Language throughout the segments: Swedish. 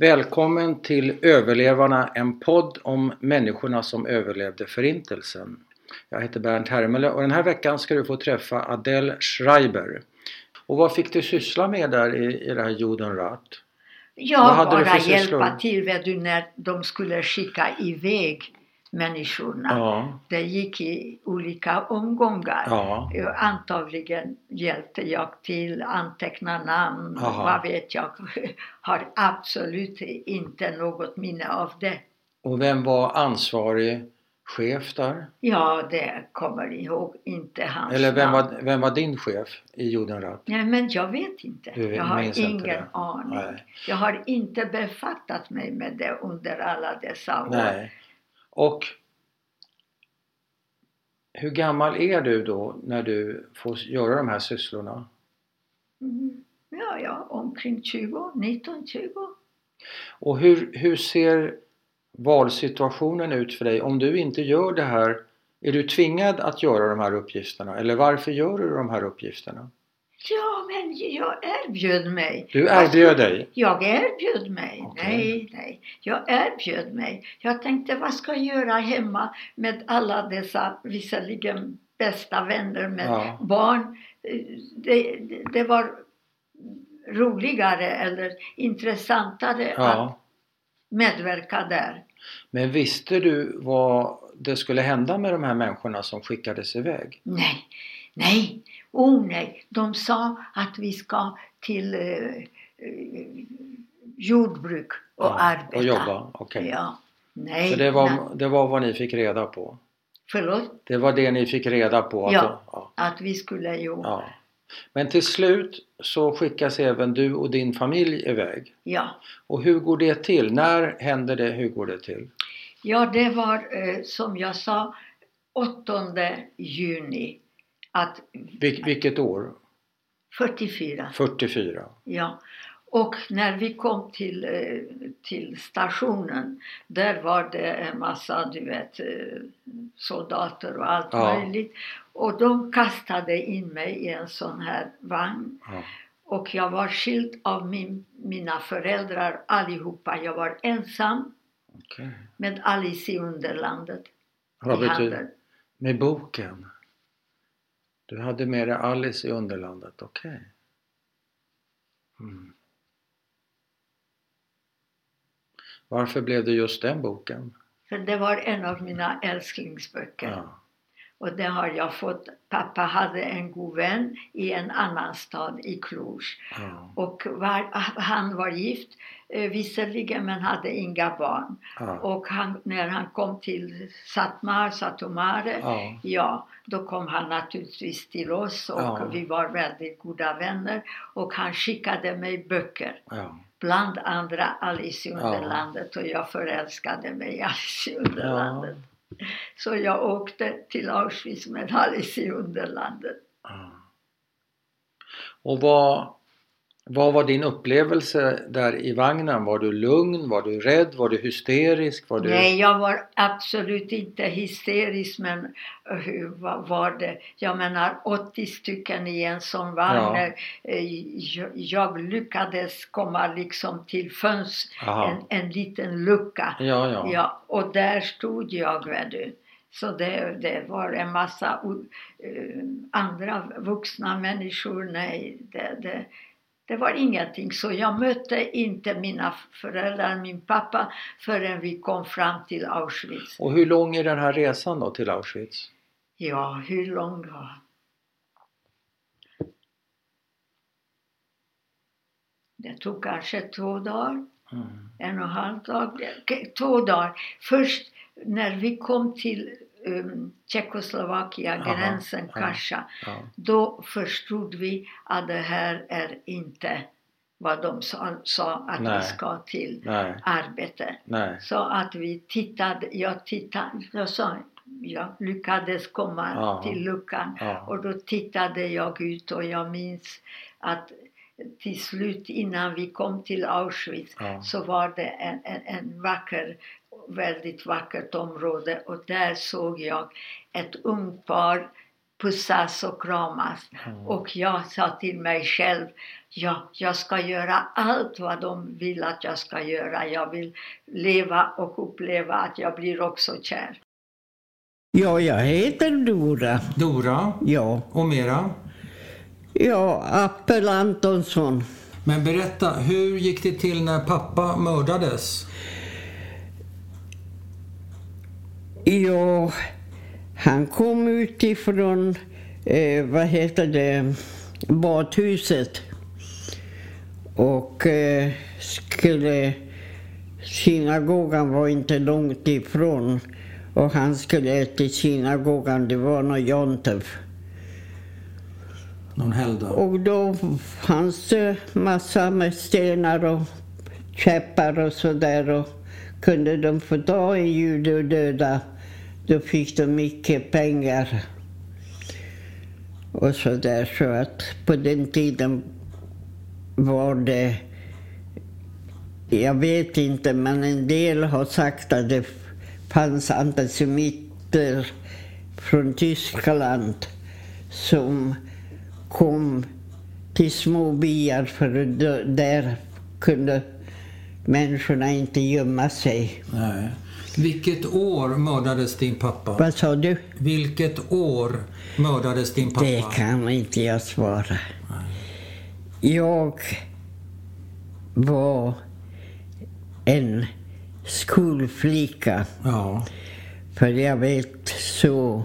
Välkommen till Överlevarna, en podd om människorna som överlevde Förintelsen. Jag heter Bernt Hermele och den här veckan ska du få träffa Adele Schreiber. Och vad fick du syssla med där i, i det här Judenrat? Jag bara hjälpa till vet du, när de skulle skicka iväg människorna. Ja, Det gick i olika omgångar. ja, Antagligen hjälpte jag till, anteckna namn, Aha. vad vet jag. Har absolut inte något minne av det. och vem var ansvarig chef där? Ja, det kommer ihåg inte hans Eller vem namn. var, vem var din chef i Judenrat? Nej, men jag vet inte. Du jag har inte ingen det? aning. Nej. Jag har inte befattat mig med det under alla dessa år. Nej. Och hur gammal är du då när du får göra de här sysslorna? Mm. Ja, ja, omkring 20, 19, 20. Och hur, hur ser valsituationen ut för dig? Om du inte gör det här, är du tvingad att göra de här uppgifterna? Eller varför gör du de här uppgifterna? Ja, men jag erbjöd mig. Du erbjöd dig? Jag erbjöd mig. Okej. Nej, nej. Jag erbjöd mig. Jag tänkte, vad ska jag göra hemma med alla dessa, visserligen bästa vänner med Ja. barn. Det, det, var roligare eller intressantare att Ja. medverka där. Men visste du vad det skulle hända med de här människorna som skickades iväg? Nej, nej, oh nej. De sa att vi ska till eh, eh, jordbruk och Ja, arbeta. Och jobba? Okej. Ja. Nej, Så det var, nej. det var vad ni fick reda på? Förlåt? Det var det ni fick reda på? Att Ja. ja. Att vi skulle ju... Ja. ja. Men till slut så skickas även du och din familj iväg. Och hur går det till? När händer det? Hur går det till? Ja, det var eh, som jag sa 8 juni att Vil- vilket år? 44. 44? Ja. Och när vi kom till, eh, till stationen, där var det en massa, du vet, eh, soldater och allt Ja. möjligt. Och de kastade in mig i en sån här vagn. Ja. Och jag var skild av min, mina föräldrar allihopa. Jag var ensam Okej. med Alice i Underlandet Vad i betyder handen. Med boken? Du hade med dig Alice i Underlandet, okej. Mm. Varför blev det just den boken? För det var en av mina älsklingsböcker. Ja. Och det har jag fått. Pappa hade en god vän i en annan stad, i Cluj. Ja. Och var, han var gift eh, visserligen men hade inga barn. Ja. Och han, när han kom till Satmar, Satomare, Ja. ja, då kom han naturligtvis till oss och Ja. vi var väldigt goda vänner. Och han skickade mig böcker. Ja. Bland andra Alice i Underlandet och jag förälskade mig i Alice i Underlandet. Så jag åkte till Auschwitz med Alice i Underlandet. Ah. Och vad, vad var din upplevelse där i vagnen? Var du lugn? Var du rädd? Var du hysterisk? Var du... Nej, jag var absolut inte hysterisk men eh, hur vad var det? Jag menar 80 stycken i en sån vagn. Ja. Eh, Jag, jag lyckades komma liksom till fönster, Aha. en, en liten lucka. Ja, ja. Ja, och där stod jag, vet du. Så det, det var en massa eh, andra vuxna människor. Nej, det, det, det var ingenting. Så jag mötte inte mina föräldrar, min pappa, förrän vi kom fram till Auschwitz. Och hur lång är den här resan då till Auschwitz? Ja, hur lång då? Det tog kanske två dagar. Mm. en och en halv dag, två dagar. Först när vi kom till um, Tjeckoslovakien, Aha, gränsen ja. Kasha, Ja. då förstod vi att det här är inte vad de sa, sa att Nej. vi ska till Nej, arbete. nej. Så att vi tittade, jag tittade, jag sa, jag lyckades komma Ja. till luckan Ja. och då tittade jag ut och jag minns att till slut innan vi kom till Auschwitz Ja. så var det en, en, en vacker, väldigt vackert område och där såg jag ett ungt par pussas och kramas. Och jag sa till mig själv, ja, jag ska göra allt vad de vill att jag ska göra. Jag vill leva och uppleva att jag blir också kär. Ja, jag heter Dora. Dora Ja, och mera. ja Appel Antonsson. Men berätta, hur gick det till när pappa mördades? Ja, han kom utifrån, eh, vad heter det, badhuset. Och eh, skulle, synagogan var inte långt ifrån. Och han skulle till synagogan, det var någon Jontef. Någon helgdag? Och då fanns det massa med stenar och käppar och sådär. Och kunde de få ta en jude och döda, då fick de mycket pengar. Och sådär. Så att på den tiden var det... Jag vet inte, men en del har sagt att det fanns antisemiter från Tyskland som kom till små byar för där kunde människorna inte gömma sig. Nej. Vilket år mördades din pappa? Vad sa du? Vilket år mördades din pappa? Det kan inte jag svara. Jag var en skolflicka. Ja. För jag vet så,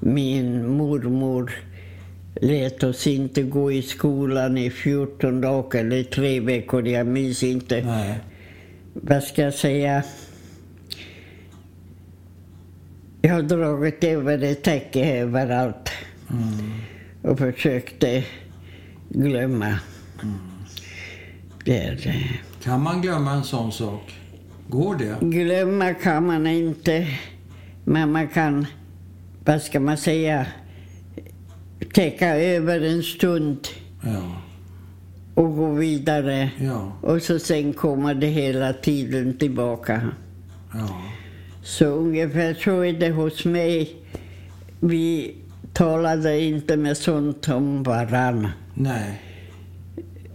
min mormor lät oss inte gå i skolan i 14 dagar eller tre veckor, jag minns inte. Nej. Vad ska jag säga? Jag har dragit över ett täcke överallt Mm. och försökte glömma. Det är det. Kan man glömma en sån sak? Går det? Glömma kan man inte, men man kan, vad ska man säga, täcka över en stund Ja. och gå vidare. Ja. Och så sen kommer det hela tiden tillbaka. Ja. Så ungefär så är det hos mig. Vi talade inte med sånt om varann. Nej.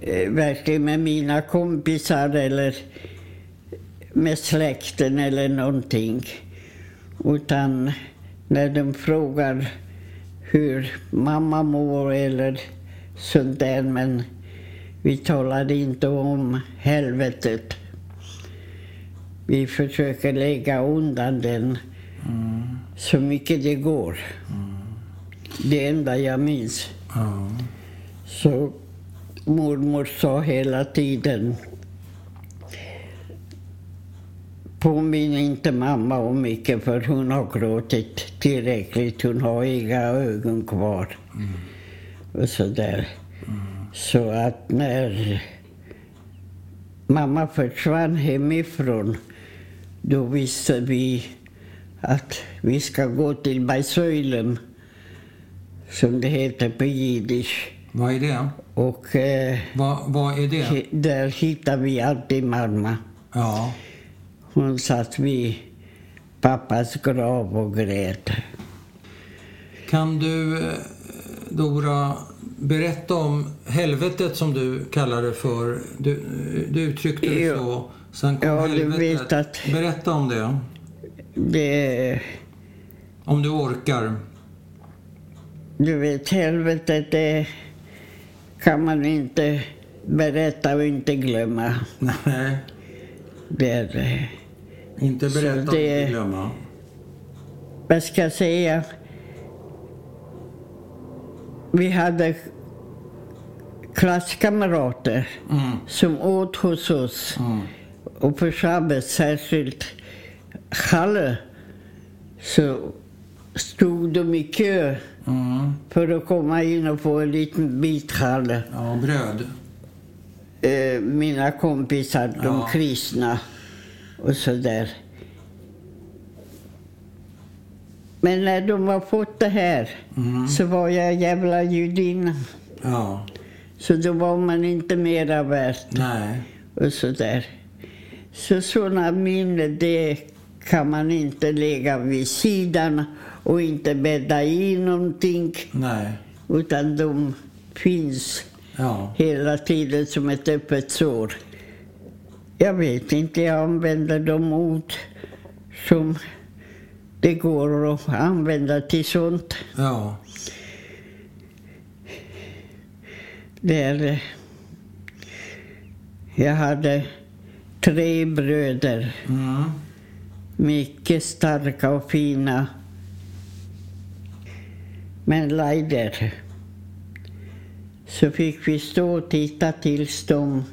Eh, Verkligen med mina kompisar eller med släkten eller någonting. Utan när de frågar hur mamma mår eller sånt där. Men vi talade inte om helvetet. Vi försöker lägga undan den Mm. så mycket det går. Det enda jag minns. Ja. Så mormor sa hela tiden Påminn inte mamma om mycket för hon har gråtit tillräckligt. Hon har inga ögon kvar. Och sådär. Så att när mamma försvann hemifrån då visste vi att vi ska gå till Bajsöjlen som det heter på jiddisch. Vad är det? Och eh, Vad, vad är det? där hittar vi alltid mamma. Ja. Hon satt vid pappas grav och grät. Kan du, eh, Dora, berätta om helvetet som du kallar det för? Du, du uttryckte det så. Sen kom Ja, du helvetet. vet att- Berätta om det. Det, Om du orkar. du vet, helvetet det kan man inte berätta och inte glömma. Nej, Det är det. inte berätta det- och inte glömma. Vad ska jag säga? Vi hade klasskamrater Mm. som åt hos oss. Mm. Och på sabbat, särskilt Halle, så stod de i kö Mm. för att komma in och få en liten bit Halle. Ja, bröd. Eh, mina kompisar, de Ja. kristna och så där. Men när de har fått det här Mm. så var jag jävla judinna. Ja. Så då var man inte mera värt Nej. och så där. Så sådana minnen, det kan man inte lägga vid sidan och inte bädda i någonting. Nej. Utan de finns Ja. hela tiden som ett öppet sår. Jag vet inte, jag använder de ord som det går att använda till sånt. Ja. Där jag hade tre bröder, Mm. mycket starka och fina. Men Leider, så fick vi stå och titta tills de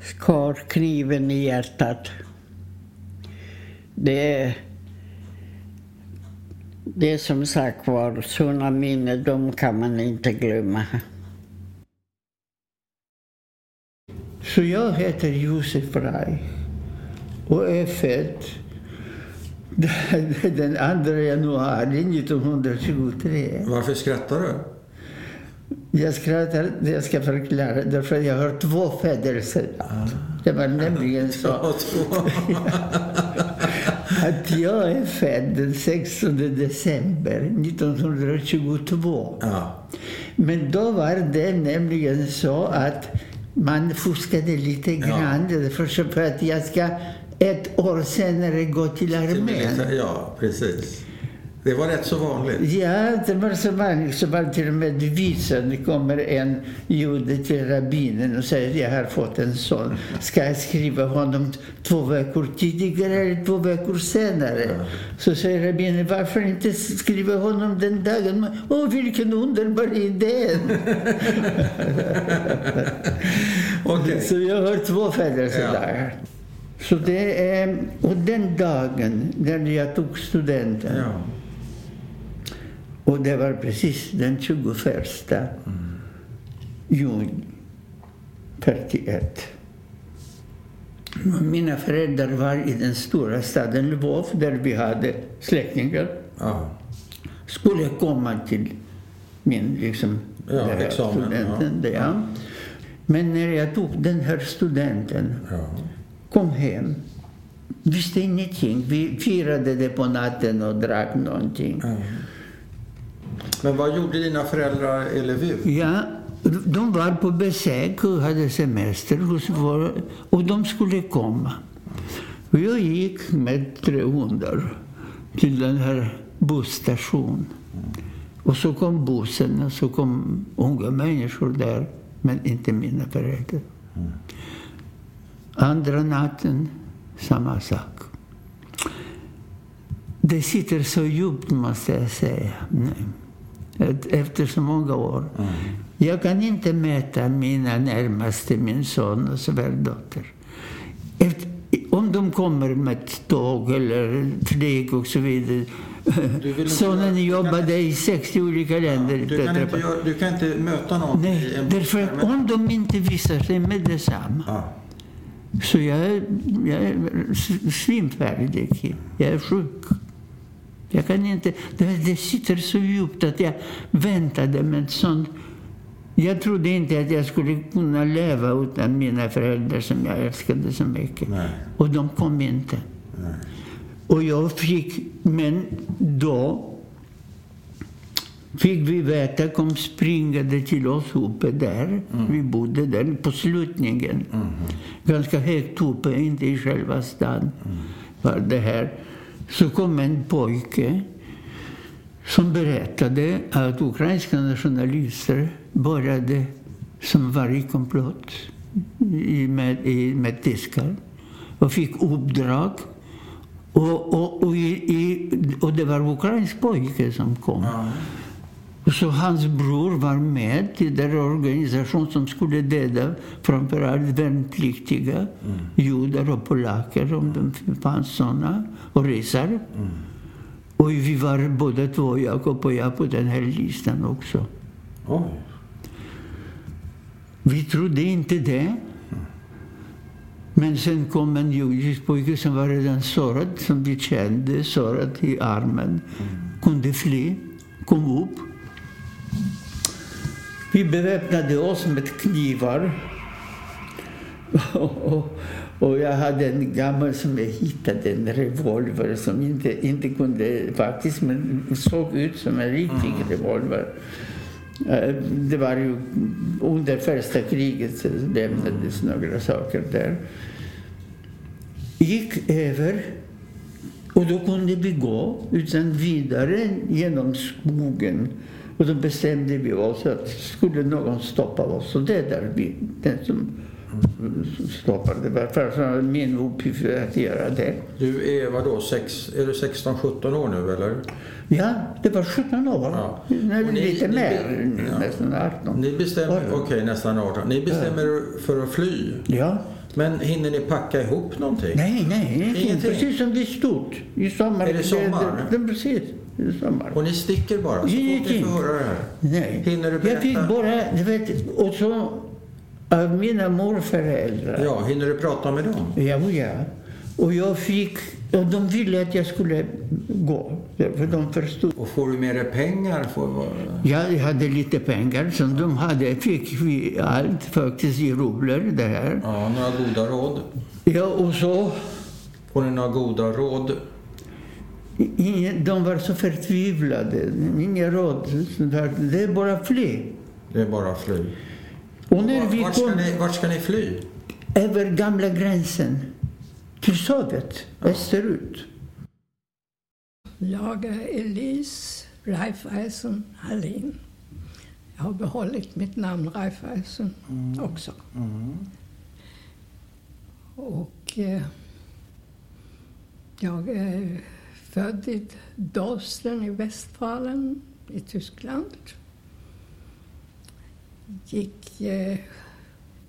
skar kniven i hjärtat. Det är, det är som sagt var, sådana minnen, de kan man inte glömma. Så jag heter Josef Rai och är född den 2 januari 1923. Varför skrattar du? Jag skrattar, jag ska förklara, därför att jag har två födelser. Det var nämligen så att jag är född den 16 december 1922. Ja. Men då var det nämligen så att man fuskade lite grann. Därför för att jag ska ett år senare gå till armén. Ja, precis. Det var rätt så vanligt. Ja, det var så vanligt. Så var till och med visan. Det kommer en jude till rabbinen och säger jag har fått en son. Ska jag skriva honom två veckor tidigare eller två veckor senare? Så säger rabbinen varför inte skriva honom den dagen? Åh, vilken underbar idé! Okej. Så jag har två födelsedagar. Så det är, och den dagen när jag tog studenten Ja. Och det var precis den 21 juni 41. Mina föräldrar var i den stora staden Lvov där vi hade släktingar. Ja. Skulle komma till min liksom, Ja, examen, studenten. ja. Ja. Men när jag tog den här studenten ja. kom hem. Visste ingenting. Vi firade det på natten och drack någonting. ja. Men vad gjorde dina föräldrar i Lviv? Ja, de var på besök och hade semester hos vår, och de skulle komma. Och jag gick med tre hundar till den här busstationen. Och så kom bussen och så kom unga människor där, men inte mina föräldrar. Andra natten, samma sak. Det sitter så djupt, måste jag säga. Nej. Efter så många år. Jag kan inte mäta mina närmaste, min son och svärdotter. Efter, om de kommer med tåg eller flyg och så vidare. Sonen jobbade i 60 olika länder. Du kan, inte du kan inte möta någon Nej, därför att om de inte visar sig med detsamma Ja. så jag jag är svimfärdig. Jag är sjuk. Jag kan inte, det, det sitter så djupt att jag väntade med sånt. Jag trodde inte att jag skulle kunna leva utan mina föräldrar som jag älskade så mycket. Nej. Och de kom inte. Och jag fick, men då fick vi veta, kom springande till oss uppe där. Vi bodde där på slutningen. Ganska högt uppe, inte i själva stan. Var det här. Så kom en pojke som berättade att ukrainska nationalister började som var i komplott med, med tyskar och fick uppdrag. Och, och, och, i, och det var ukrainsk pojke som kom. Så hans bror var med i den organisation som skulle döda framförallt värnpliktiga, judar och polacker om det fanns såna, och ryssar. Och vi var båda två, Jakob och jag, på den här listan också. Oj. Vi trodde inte det. Men sen kom en judisk pojke som var redan sårad, som vi kände, sårad i armen. Kunde fly, kom upp. Vi beväpnade oss med knivar. Och, jag hade en gammal som jag hittade, en revolver som inte, inte kunde faktiskt, men såg ut som en riktig revolver. Eh, Det var ju under första kriget så lämnades några saker där. Gick över och då kunde vi gå utan vidare genom skogen. Och då bestämde vi oss att skulle någon stoppa oss, det är där vi, den som stoppade. Det var för min uppgift att göra det. Du är vadå, sex, är du 16-17 år nu eller? Ja, det var 17 år. Ja. Och ni- lite ni- mer, ja. nästan 18. Ni bestämmer, okej nästan 18. Ni bestämmer er för att fly. Ja. Men hinner ni packa ihop någonting? Nej, nej, ingenting. Precis som det är stort. I sommar. Är det sommar? Det, det, precis, i sommar. Och ni sticker bara så Ingenting. får höra det här? Nej. Hinner du Jag fick berätta? bara, du vet, och så av mina morföräldrar. Ja, hinner du prata med dem? Ja, ja. Och jag fick, och de ville att jag skulle gå. För de förstod. Och får du med dig pengar? Får, Jag hade lite pengar som de hade. Fick vi allt faktiskt i rubler det här. ja, några goda råd? Ja, och så. Får ni några goda råd? Ingen, de var så förtvivlade. Inga råd. Det är bara fly. Det är bara fly. Och när vi Vart ska, kom ni, vart ska ni fly? över gamla gränsen till Sovjet, österut. Jag är Elise Raiffeisen Hallin. Jag har behållit mitt namn Raiffeisen också. Och eh, jag är född i Dorsten i Westfalen i Tyskland. Gick eh,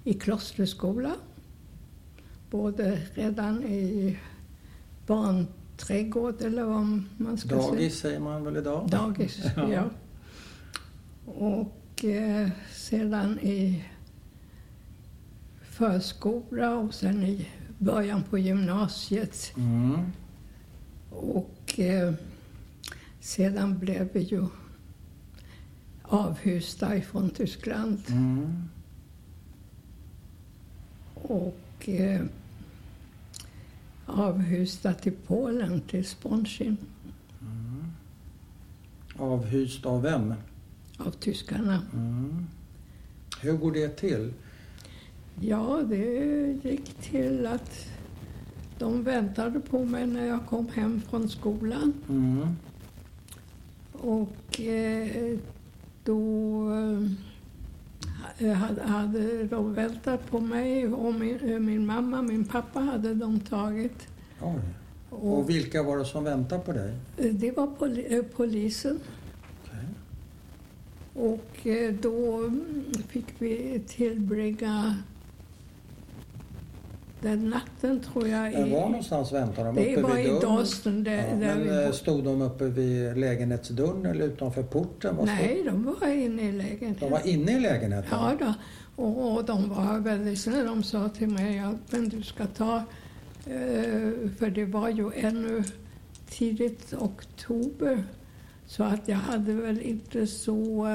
i klosterskola. Både redan i barnträdgård eller vad man ska säga. Dagis säger man väl idag? Dagis, Ja. ja. Och eh, sedan i förskola och sen i början på gymnasiet. Mm. Och eh, sedan blev vi ju avhysta ifrån Tyskland. Mm. Och eh, avhysta till Polen, till Sponshin, Avhyst av vem? av tyskarna. Mm. Hur går det till? Ja, det gick till att de väntade på mig när jag kom hem från skolan. Mm. Och eh, då eh, hade, hade de väntat på mig och min, eh, min mamma, min pappa hade de tagit. Oj. Och Och vilka var det som väntade på dig? det var poli, polisen. Okej. Och då fick vi tillbringa den natten, tror jag. I- var någonstans väntade de? Det Uppe var i? Dorsten. Där, Ja, där men eh, stod de uppe vid lägenhetsdörren eller utanför porten? Stod- Nej, de var inne i lägenheten. De var inne i lägenheten? Ja, då. Och, och de var väldigt snälla. De sa till mig att men du ska ta... Eh, för det var ju ännu tidigt oktober. Så att jag hade väl inte så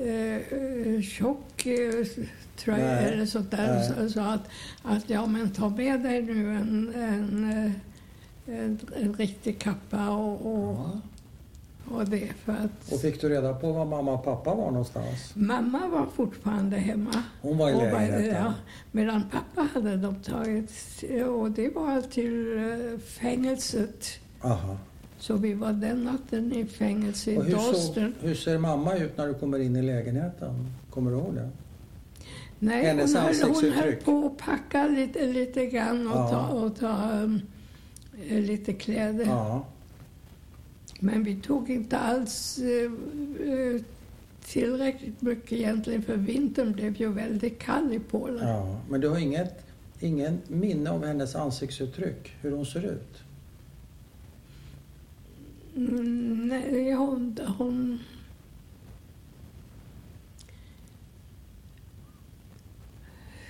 eh, eh, tjock eh, tröja Nej, eller sånt där. Så, så att, att ja, men ta med dig nu en, en, eh, en, en riktig kappa och, och, Ja. och det. För att Och fick du reda på var mamma och pappa var någonstans? Mamma var fortfarande hemma. Hon var i lägenheten? ja, medan pappa hade de tagit, och det var till eh, fängelset. Aha. Så vi var den natten i fängelse i Och hur, Dorsten. hur ser mamma ut när du kommer in i lägenheten? Kommer du ihåg det? Nej, hennes hon, höll, hon höll på att packa lite, lite grann och Ja. ta, och ta um, eh, lite kläder. Ja. Men vi tog inte alls eh, tillräckligt mycket egentligen för vintern blev ju väldigt kall i Polen. ja. Men du har inget, ingen minne av hennes ansiktsuttryck? Hur hon ser ut? Mm, nej, hon, hon...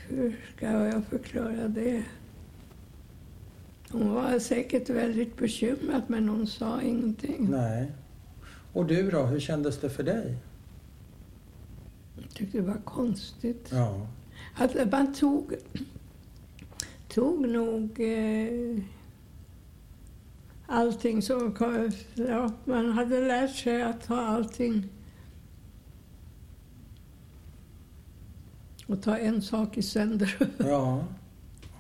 Hur ska jag förklara det? Hon var säkert väldigt bekymrad, men hon sa ingenting. Nej. Och du då, hur kändes det för dig? Jag tyckte det var konstigt. Ja. Att man tog tog nog eh, allting som... Ja, man hade lärt sig att ta allting och ta en sak i sänder Ja,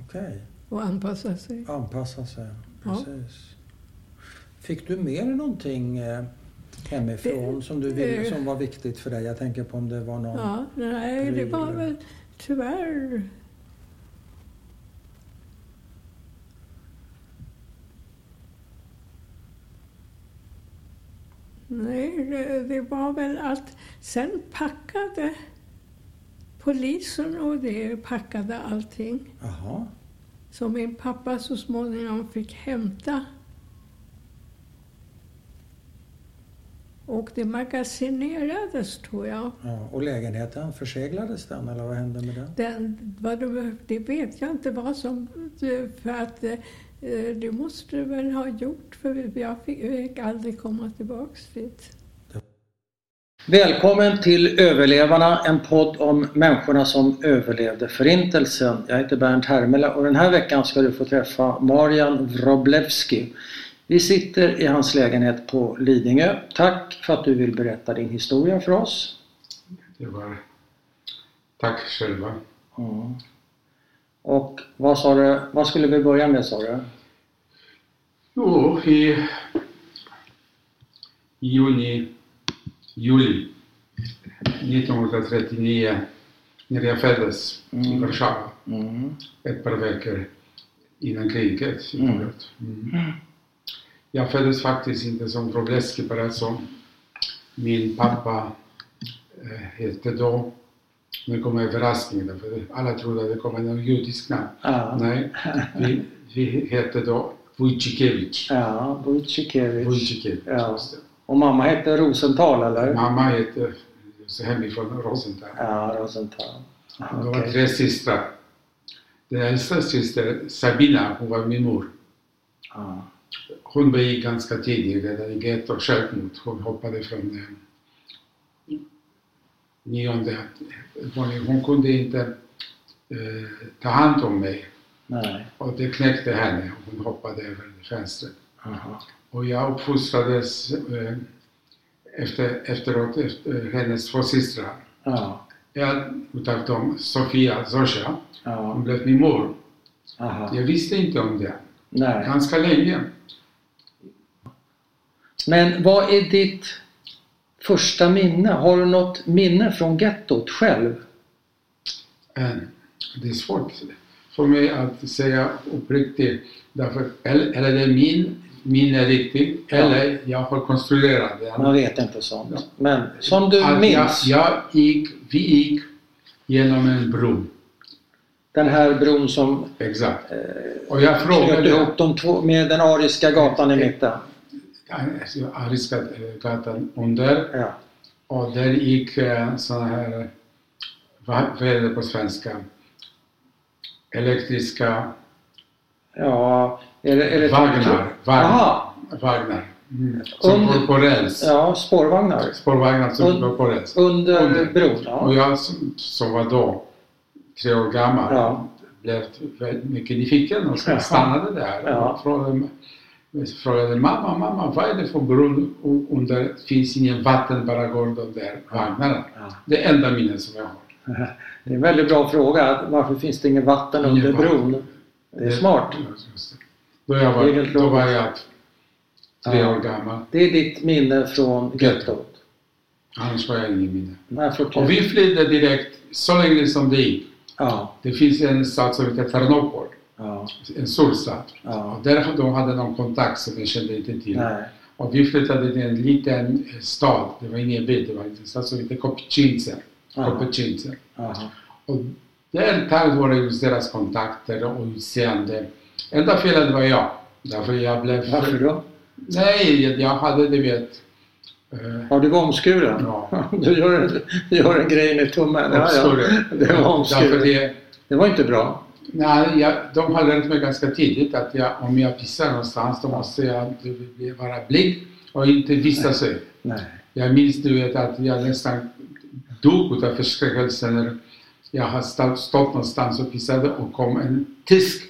okej. och anpassa sig. Anpassa sig. Ja. Precis. Fick du med dig någonting eh, hemifrån Det- som, du ville, som var viktigt för dig? Jag tänker på om det var någon... Ja, nej, det var väl tyvärr... Nej, det, det var väl att sen packade polisen och det packade allting. Jaha. Så min pappa så småningom fick hämta. Och det magasinerades tror jag. Ja. Och lägenheten, förseglades den eller vad hände med den? Den, vad det, det vet jag inte vad som... För att eh, det måste det väl ha gjort för jag fick, aldrig komma tillbaks dit. Välkommen till Överlevarna, en podd om människorna som överlevde Förintelsen. Jag heter Bernt Hermele och den här veckan ska du få träffa Marian Wroblewski. Vi sitter i hans lägenhet på Lidingö. Tack för att du vill berätta din historia för oss. Det var... Tack själva. Mm. Och vad sa du, vad skulle vi börja med sa du? Jo, i juni, juli 1939 när jag föddes i Mm. Warszawa, Mm. ett par veckor innan kriget Mm. Mm. Jag föddes faktiskt inte som Wroblewski bara som min pappa eh, hette då. Nu kommer överraskningen, för alla trodde att det kom en judisk namn. Ja. Nej, vi, vi hette då Wojcikiewicz. Ja, Wojcikiewicz. Wojcikiewicz. Ja. Och mamma hette Rosenthal eller? Mamma hette så hemifrån Rosenthal. Ja, Rosenthal. Det var Okej. tre systrar. Den äldsta syster, Sabina, hon var min mor. Ja. Hon begick ganska tidigt, redan i gettot, självmord. Hon hoppade från eh, nionde. Hon kunde inte eh, ta hand om mig. Nej. Och det knäckte henne hon hoppade över fönstret. Aha. Och jag uppfostrades eh, efter, efteråt efter hennes två systrar. Ja. En utav dem, Sofia Zosia, hon Ja. blev min mor. Aha. Jag visste inte om det. Nej. Ganska länge. Men vad är ditt första minne? Har du något minne från gettot själv? Eh, Det är svårt för mig att säga uppriktigt. Därför, eller, eller det är min minne riktigt, Ja. eller jag har konstruerat det. Man vet inte sånt. Men som du Att minns, Jag, jag gick, vi gick genom en bro. den här bron som Exakt. eh, Och jag knöt frågade... ihop de två med den ariska gatan i mitten. Ariska eh, gatan under. Ja. Och där gick eh, såna här, vad är det på svenska? Elektriska Ja, är det, vagnar. Aha. Vagnar. vagnar. Mm. Som Under- går på räls. Ja, spårvagnar. Spårvagnar som Und- går på räls. Under Under. bron. Och Ja. jag som, som var då tre år gammal Ja. blev väldigt mycket nyfiken och stannade där Ja. och frågade, frågade mamma, mamma, vad är det för bron u- under, det finns ingen vatten, bara går de där vagnarna. Ja. Det är enda minnet som jag har. Det är en väldigt bra fråga. Varför finns det ingen vatten Ingen under vatten. bron? Det är smart. Det. Då, jag Det var, då var jag tre Ja. år gammal. Det är ditt minne från gettot. Annars var jag ingen minne. Får Och vi flydde direkt, så länge som det gick. Ja, Det finns en stad som heter Ternopol, ja, en stor stad. ja. Där de hade någon kontakt som jag kände inte till. Nej. Och vi flyttade till en liten eh, stad, det var ingen by, det var en stad som hette. Aha. Och där tack vare just deras kontakter och utseende. Enda felet var jag. Därför jag blev... Varför då? Nej, jag- hade, du vet... eh, Har du var omskuren? Ja. Du gör en, du gör en grej med tummen. Ja, ja. Det var omskuren. det, Det var inte bra. Nej, jag, de har lärt mig ganska tidigt att jag, om jag pissar någonstans då måste jag vara blind och inte visa sig. Nej. Jag minns du vet att jag nästan dog av förskräckelse när jag har stått, stått någonstans och pissade och kom en tysk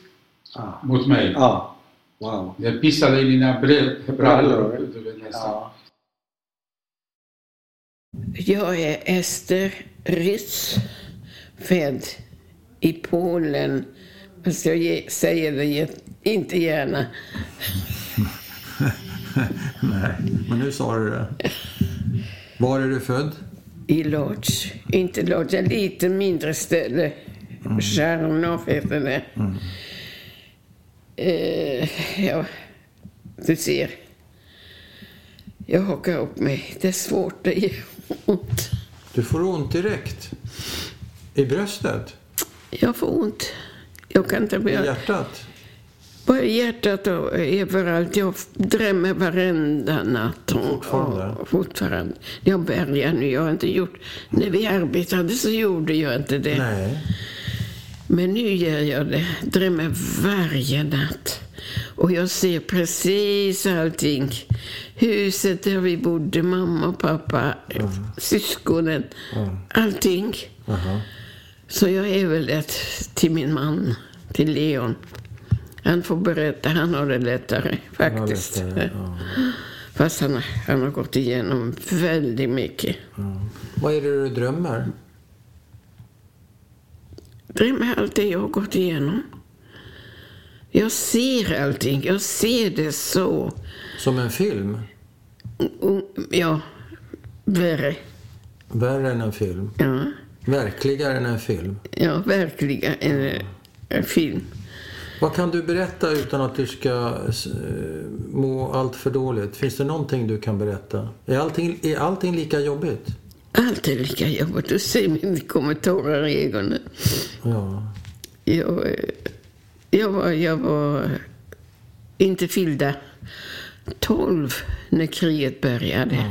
Ja. mot mig. Ja. Wow. Jag pissade i mina brallor. Ja. Jag är Ester Ritz, född i Polen. Fast jag ge- säger det inte gärna. Nej, men nu sa du det. Var är du född? I Lodz. Inte Lodz, ett lite mindre ställe. Charnov heter det. Eh, ja, du ser. Jag hakar upp mig. Det är svårt, det gör ont. Du får ont direkt. I bröstet? Jag får ont. Jag kan inte I börja... hjärtat? Bara hjärtat och överallt. Jag drämmer varenda natt. Fortfarande? Och, fortfarande. Jag bärgar nu. Jag har inte gjort... När vi arbetade så gjorde jag inte det. Nej. Men nu gör jag det. Drömmer varje natt. Och jag ser precis allting. Huset där vi bodde, mamma och pappa, syskonen. Allting. Aha. Så jag överlät till min man, till Leon. Han får berätta, han har det lättare faktiskt. lättare, ja. Fast han, han har gått igenom väldigt mycket. Vad är det du drömmer? Drömmer allt det jag har gått igenom. Jag ser allting, jag ser det så. Som en film? Och, ja, värre. Värre än en film? Ja, Verkligare än en film? ja verkligen en, en film. Vad kan du berätta utan att du ska eh, må allt för dåligt? Finns det någonting du kan berätta? Är allting, är allting lika jobbigt? Allt är lika jobbigt. Du ser mina kommentarer i ögonen. Ja. Jag, eh, jag, var, jag var inte fyllda 12 när kriget började.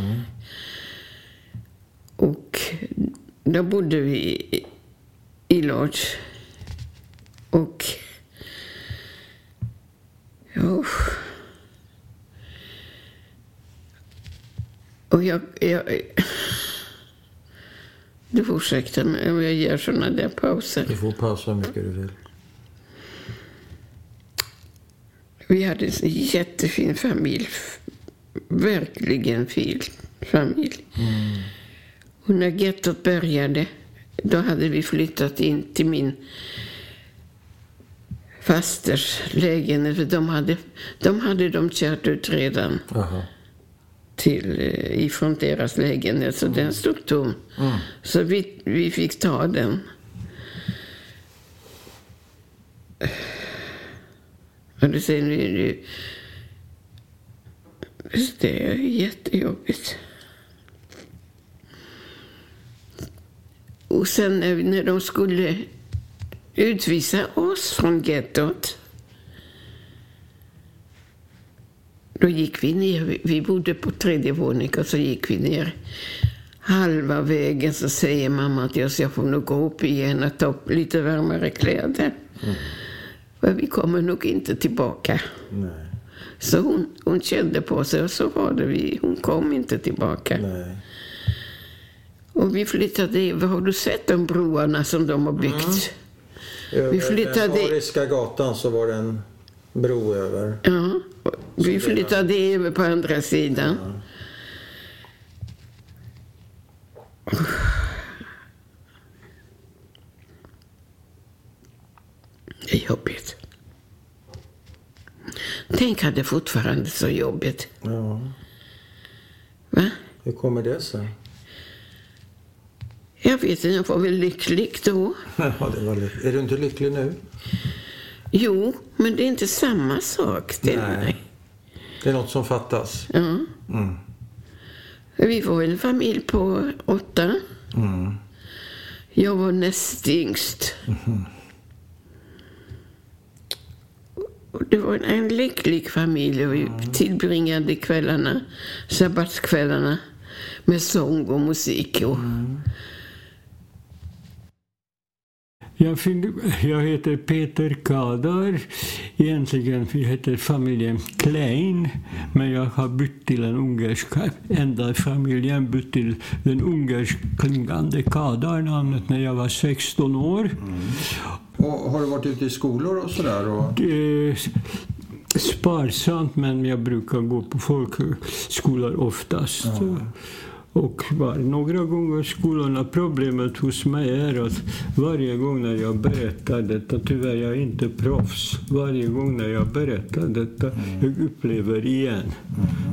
Och då bodde vi i- i Lodz. Och... Ja. Och jag... jag du får ursäkta mig om jag gör såna där pauser. Du får pausa hur mycket du vill. Vi hade en jättefin familj. Verkligen fin familj. Och när gettot började, då hade vi flyttat in till min fasters lägenhet. För de hade, de hade de kört ut redan Aha. till, eh, ifrån deras lägenhet, så den stod tom. Så vi, vi fick ta den. Och du ser, nu, nu, det är jättejobbigt. Och sen när, de skulle utvisa oss från gettot Då gick vi ner, vi- bodde på tredje våningen och så gick vi ner. Halva vägen så säger mamma till oss, jag får nog gå upp igen och ta upp lite varmare kläder. För vi kommer nog inte tillbaka. Nej. Så hon, hon kände på sig och så var det vi. Hon kom inte tillbaka. Nej. Och vi flyttade in. Har du sett de broarna som de har byggt? Över flyttade- den Ariska gatan så var det en bro över. Ja. Vi flyttade över på andra sidan. Det är jobbigt. Tänk att det fortfarande är så jobbigt. Ja. Va? Hur kommer det sig? Jag vet inte, jag var väl lycklig då. Ja, det var lyck- är du inte lycklig nu? Jo, men det är inte samma sak. Det Nej. nej. Det är något som fattas. Ja. Mm. Vi var en familj på åtta. Mm. Jag var näst yngst. Och det var en, en lycklig familj och vi tillbringade kvällarna, sabbatskvällarna med sång och musik. Och, Jag, fin- jag heter Peter Kadar. egentligen heter familjen Klein, men jag har bytt till den ungerska, enda familjen bytt till den ungerskklingande Kadar-namnet när jag var 16 år. Och har du varit ute i skolor och sådär? Och... Det sparsamt, men jag brukar gå på folkhögskolor oftast. Och var några gånger skolorna. Problemet hos mig är att varje gång när jag berättar detta, tyvärr jag är inte proffs, varje gång när jag berättar detta, jag upplever igen.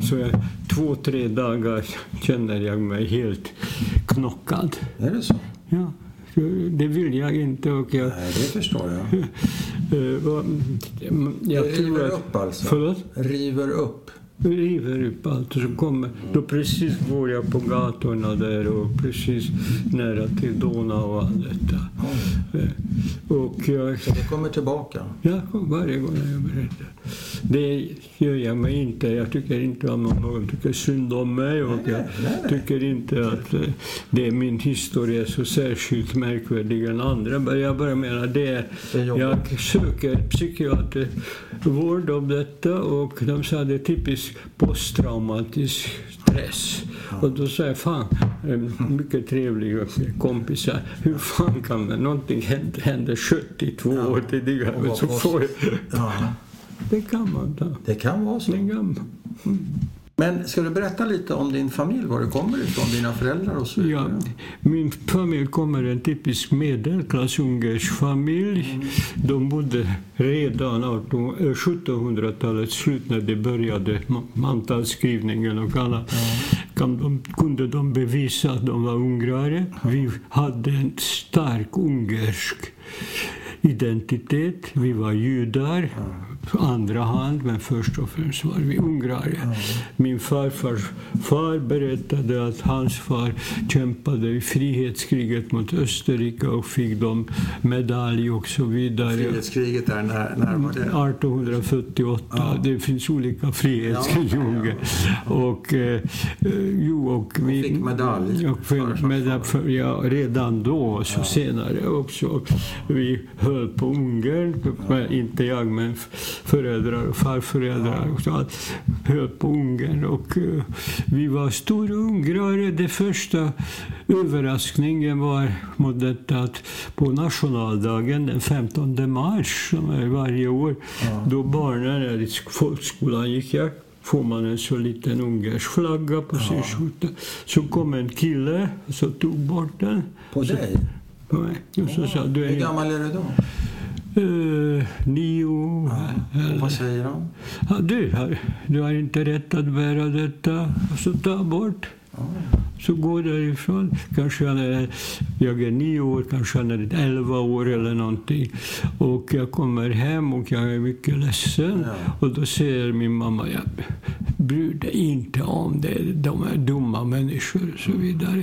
Så jag, två, tre dagar känner jag mig helt knockad. Är det så? Ja, det vill jag inte. Och jag, Nej, det förstår jag. eh, jag tror River att, upp alltså? Förlåt? River upp? River upp allt så kommer, då precis går jag på gatorna där och precis nära till Donau och allt detta. Eh, Och jag, Så det kommer tillbaka? ja, varje gång jag berättar. Det gör jag mig inte. Jag tycker inte om någon tycker synd om mig och jag tycker inte att eh, det är min historia är så särskilt märkvärdig än andra. Men jag bara menar det. Jag söker psykiatervård om detta och de sa det är typisk posttraumatisk stress. Och då sa jag, fan, mycket trevliga kompisar, hur fan kan man, någonting hände, hände 72 år tidigare, så får jag, Ja, det kan man ta. det kan vara så. Det kan man. Men ska du berätta lite om din familj, var du kommer ifrån, dina föräldrar och så vidare? Ja, min familj kommer en typisk medelklass ungersk familj. De bodde redan 18 eh, 1700-talets slut när det började ma- mantalsskrivningen och alla kan de, kunde de bevisa att de var ungrare. Vi hade en stark ungersk identitet. Vi var judar, på andra hand, men först och främst var vi ungrare. Min farfars far berättade att hans far kämpade i frihetskriget mot Österrike och fick de medalj och så vidare. Frihetskriget där, när, när var det? 1848. Det finns olika frihetskrig i Ungern. Och, eh, eh, jo, och vi, fick medalj Och för- medalj för, ja, redan då så senare också. Vi höll på Ungern, inte jag men föräldrar och farföräldrar och så allt, höll på Ungern. Och, eh, vi var stora ungrare. Det första överraskningen var mot detta att på nationaldagen den 15 mars, som är varje år, då barnen i sk- folkskolan gick jag, får man en så liten ungersk flagga på sin skjorta. Så kom en kille och så tog bort den. På så, dig? På mig. Och så sa du Hur är gammal är du då? Eh, nio. Eller- vad säger de? Ja, du, har, du har inte rätt att bära detta. Så ta bort. Så gå därifrån. Kanske han är, jag är nio år, kanske han är elva år eller någonting. Och jag kommer hem och jag är mycket ledsen. Och då säger min mamma, jag bryr dig inte om det. De är dumma människor och så vidare.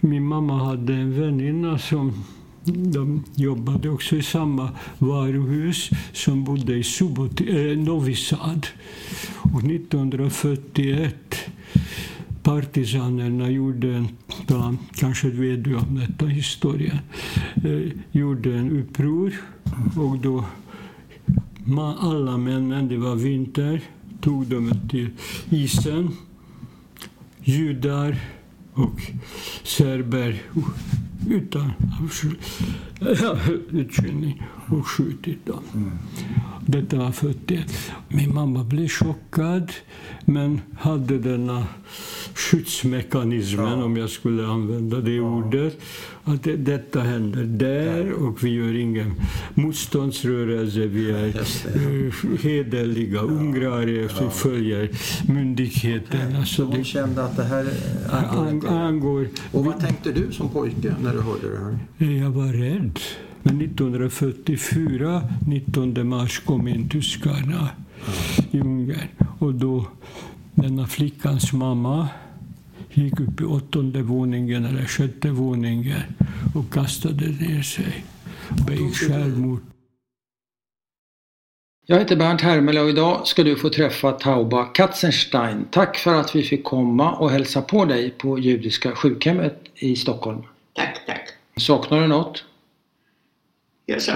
Min mamma hade en väninna som de jobbade också i samma varuhus som bodde i Subot, eh, Novi Sad. Och 1941 partisanerna gjorde en, kanske vet du om detta historien, eh, gjorde en uppror och då man, alla männen, det var vinter, tog dem till isen. Judar och serber utan utkylning och skjutit dem. Detta var 41. Min mamma blev chockad men hade denna skyddsmekanismen, om jag skulle använda det ordet, att det, detta händer där och vi gör ingen motståndsrörelse. Vi är eh, hederliga ungrare, vi följer myndigheterna. Så Hon det kände att det här angår angår Och vad tänkte du som pojke när du hörde det här? jag var rädd. Men 1944, 19 mars, kom in tyskarna i Ungern. Och då, denna flickans mamma gick upp i åttonde våningen eller sjätte våningen och kastade ner sig. Begick självmord. Jag heter Bernt Hermele och idag ska du få träffa Tauba Katzenstein. Tack för att vi fick komma och hälsa på dig på Judiska sjukhemmet i Stockholm. Tack, tack. Saknar du något?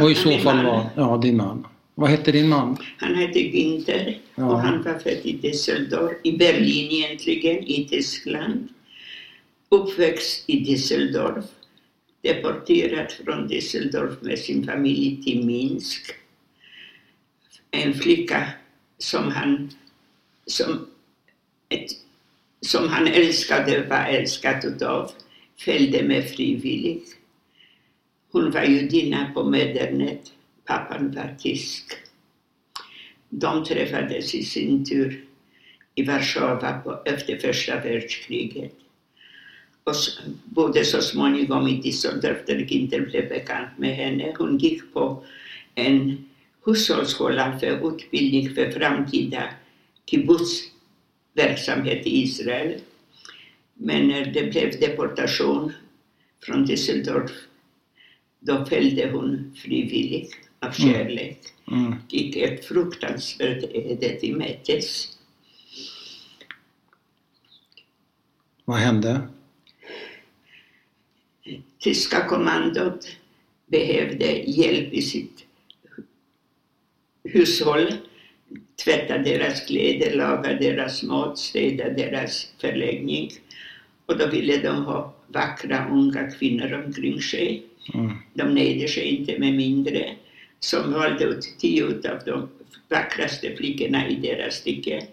Och i så fall vad? Ja, din man. Vad hette din man? Han hette Günther Ja. och han var född i Düsseldorf, i Berlin egentligen, i Tyskland. Uppväxt i Düsseldorf. Deporterad från Düsseldorf med sin familj till Minsk. En flicka som han, som, ett, som han älskade, var älskad utav, följde med frivilligt. Hon var judinna på Medernet, pappan var tysk. De träffades i sin tur i Warszawa på, efter första världskriget. Och bodde så småningom i Düsseldorf där Ginter blev bekant med henne. Hon gick på en hushållsskola för utbildning för framtida kibbutzverksamhet i Israel. Men när det blev deportation från Düsseldorf då följde hon frivilligt av kärlek. Mm. Gick ett fruktansvärt öde till mötes. Vad hände? Tyska kommandot behövde hjälp i sitt hushåll. Tvätta deras kläder, laga deras mat, städa deras förläggning. Och då ville de ha vackra unga kvinnor omkring sig. Mm. De nöjde sig inte med mindre. Som valde ut tio av de vackraste flickorna i deras stycke.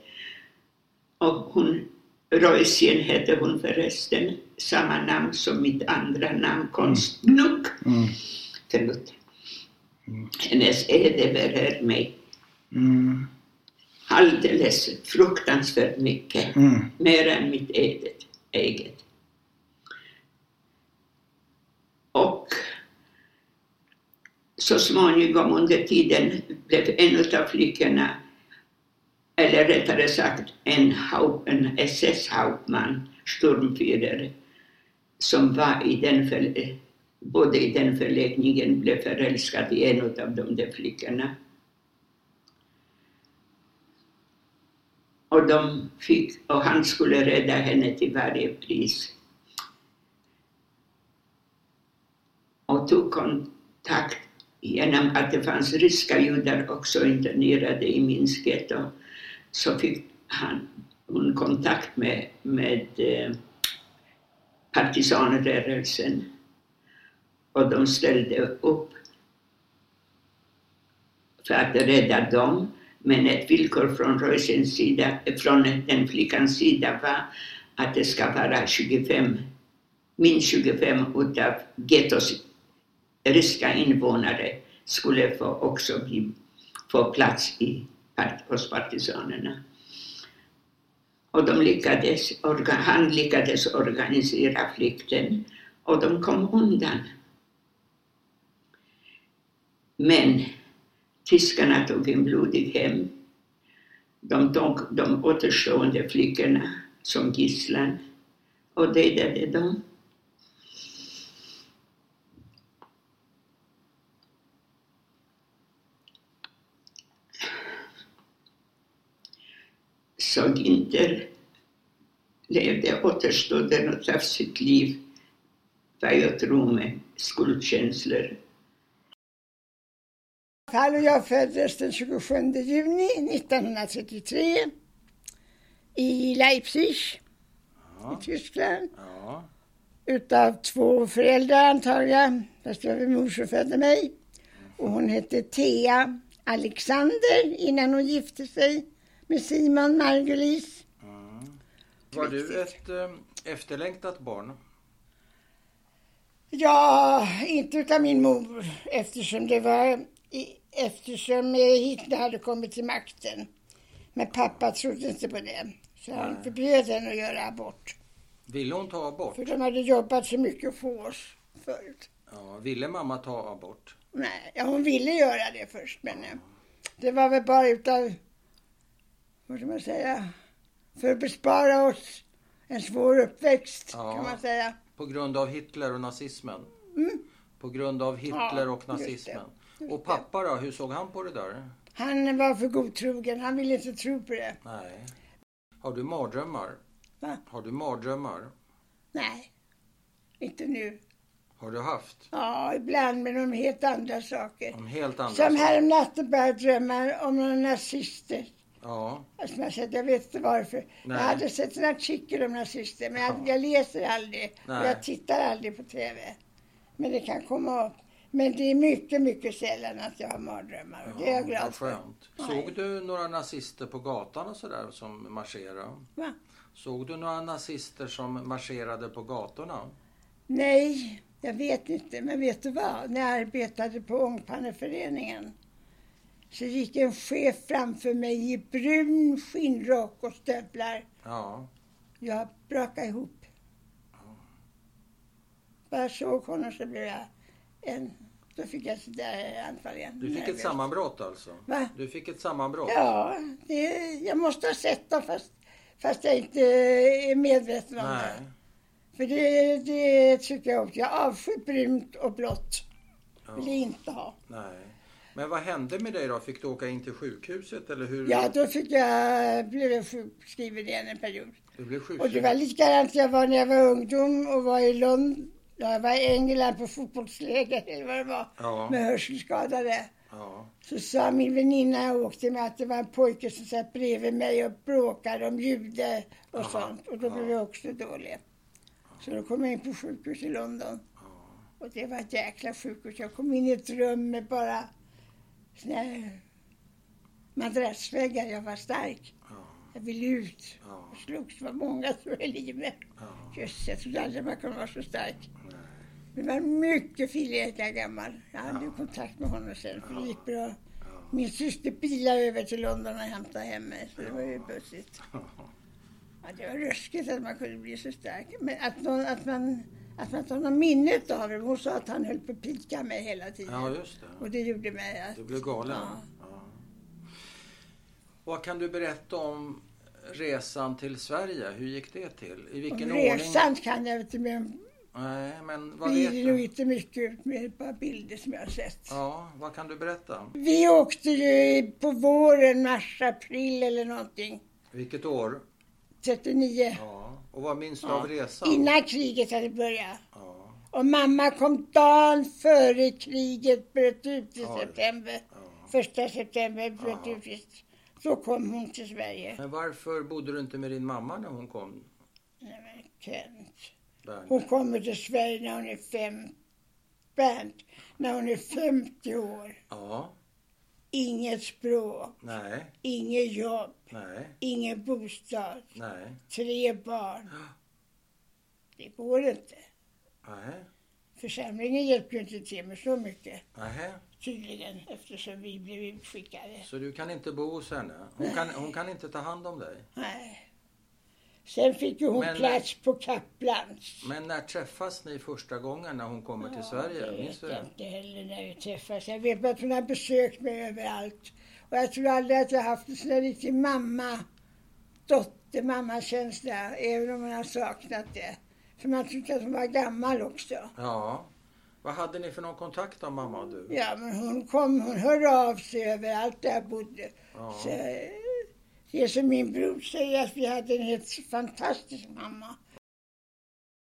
Och hon, Roysien hette hon förresten, samma namn som mitt andra namn, konstigt nog. Mm. Förlåt. Hennes öde berör mig Mm. alldeles fruktansvärt mycket. Mm. Mer än mitt eget. eget. Och så småningom under tiden blev en av flickorna, eller rättare sagt en, en SS-hauptman, Sturmführer, som var i den för, både i den förläggningen blev förälskad i en av de där flickorna. Och, de fick, och han skulle rädda henne till varje pris. Och tog kontakt genom att det fanns ryska judar också internerade i Minsk getto. Så fick han, hon kontakt med, med eh, partisanrörelsen. Och de ställde upp för att rädda dem. Men ett villkor från sida, från den flickans sida var att det ska vara 25, minst 25 utav gettos ryska invånare skulle få också bli, få plats i, hos partisanerna. Och de lyckades, orga, han lyckades organisera flykten och de kom undan. Men tyskarna tog en blodig hem. De tog de återstående flickorna som gisslan och dödade dem. Så Günther levde återstoden av sitt liv, vad jag tror med skuldkänslor. Fall och jag föddes den 27 juni 1933 i Leipzig i Tyskland. Ja. Utav två föräldrar antagligen, fast det var min mor som födde mig. Och hon hette Thea Alexander innan hon gifte sig med Simon Margulis. Var du ett eh, efterlängtat barn? Ja, inte utav min mor eftersom det var eftersom Hitler hade kommit till makten. Men pappa trodde inte på det. Så han förbjöd henne att göra abort. Ville hon ta abort? För de hade jobbat så mycket för oss förut. Ja, ville mamma ta abort? Nej, ja, hon ville göra det först men eh, det var väl bara utav, vad ska man säga, för att bespara oss en svår uppväxt Ja. kan man säga. På grund av Hitler och nazismen? Mm. På grund av Hitler Ja, och just det. nazismen? Och pappa då, hur såg han på det där? Han var för godtrogen, han ville inte tro på det. Nej. Har du mardrömmar? Va? Har du mardrömmar? Nej, inte nu. Har du haft? Ja, ibland med de helt andra saker. Om helt andra Som saker? häromnatten började jag drömma om några nazister. Ja. Alltså, jag, sett, jag vet inte varför. Nej. Jag hade sett en artikel om nazister men jag, Ja. jag läser aldrig. Och Nej. jag tittar aldrig på TV. Men det kan komma upp. Men det är mycket, mycket sällan att jag har mardrömmar. Och det är jag glad för. Såg du några nazister på gatan och sådär som marscherade? Va? Såg du några nazister som marscherade på gatorna? Nej, jag vet inte. Men vet du vad? När jag arbetade på Ångpanneföreningen så gick en chef framför mig i brun skinnrock och stövlar. Ja. Jag brakade ihop. Bara såg honom så blev jag en... Då fick jag sådär anfall igen. Du fick ett Nervös. sammanbrott alltså? Va? Du fick ett sammanbrott? Ja, det, jag måste ha sett dem fast, fast jag inte är medveten om Nej. det. För det, det tycker jag också. Jag avskyr brunt och blått. Vill jag Ja. inte ha. Nej. Men vad hände med dig då? Fick du åka in till sjukhuset eller hur? Ja, då fick jag, blev jag sjukskriven igen en period. Du blev Och sjukskriven? det var likadant jag var när jag var ungdom och var i London. Jag var i England på fotbollsläger eller vad det var. Ja. Med hörselskadade. Ja. Så sa min väninna jag åkte med att det var en pojke som satt bredvid mig och bråkade om jude och Aha, sånt. Och då blev ja. jag också dålig. Så då kom jag in på sjukhus i London. Och det var ett jäkla sjukhus. Jag kom in i ett rum med bara här madrassväggar. Jag var stark. Ja. Jag ville ut. Ja. Och slogs. Det var många som höll i mig. Ja. Just, jag trodde aldrig man kunde vara så stark. Nej. Men jag var mycket fileka gammal. Jag hade Ja. kontakt med honom sen för det gick bra. Min syster bilade över till London och hämtade hem mig. Så det var ju bussigt. Ja, det var ruskigt att man kunde bli så stark. Men att, någon, att man att man tar någon minnet av det. Hon sa att han höll på att pika mig hela tiden. Ja, just det. Och det gjorde mig att... Du blev galen. Ja. Ja. Vad kan du berätta om resan till Sverige? Hur gick det till? I vilken Om ordning? resan kan jag inte men Nej, men vad vi vet du? inte mycket med bara bilder som jag har sett. Ja, vad kan du berätta? Vi åkte ju på våren, mars, april eller någonting. Vilket år? 39. Ja. Och vad minns du av resan? Innan kriget hade börjat. Ja. Och mamma kom dagen före kriget bröt ut i september. Första september bröt ut. i- Så kom hon till Sverige. Men varför bodde du inte med din mamma när hon kom? Nej, men Kent. Bernt? Hon kommer till Sverige när hon är fem... Bernt, när hon är 50 år. Ja. Inget språk, Nej. inget jobb, Nej. ingen bostad, Nej. tre barn. Det går inte. Nej. Församlingen hjälper ju inte till med så mycket. Nej. Tydligen, eftersom vi blev utskickade. Så du kan inte bo hos henne? Hon kan, hon kan inte ta hand om dig? Nej. Sen fick ju hon Men- plats på Kaplans. Men när träffas ni första gången när hon kommer till Sverige? Minns vet jag inte heller när vi träffas. Jag vet bara att hon har besökt mig överallt. Och jag tror aldrig att jag haft en sån där riktig mamma, dotter, mammakänsla. Även om man har saknat det. För man tyckte att hon var gammal också. Ja. Vad hade ni för någon kontakt då, mamma och du? Ja, men hon kom, hon hörde av sig överallt där jag bodde. Ja. Så, eh, det är som min bror säger att vi hade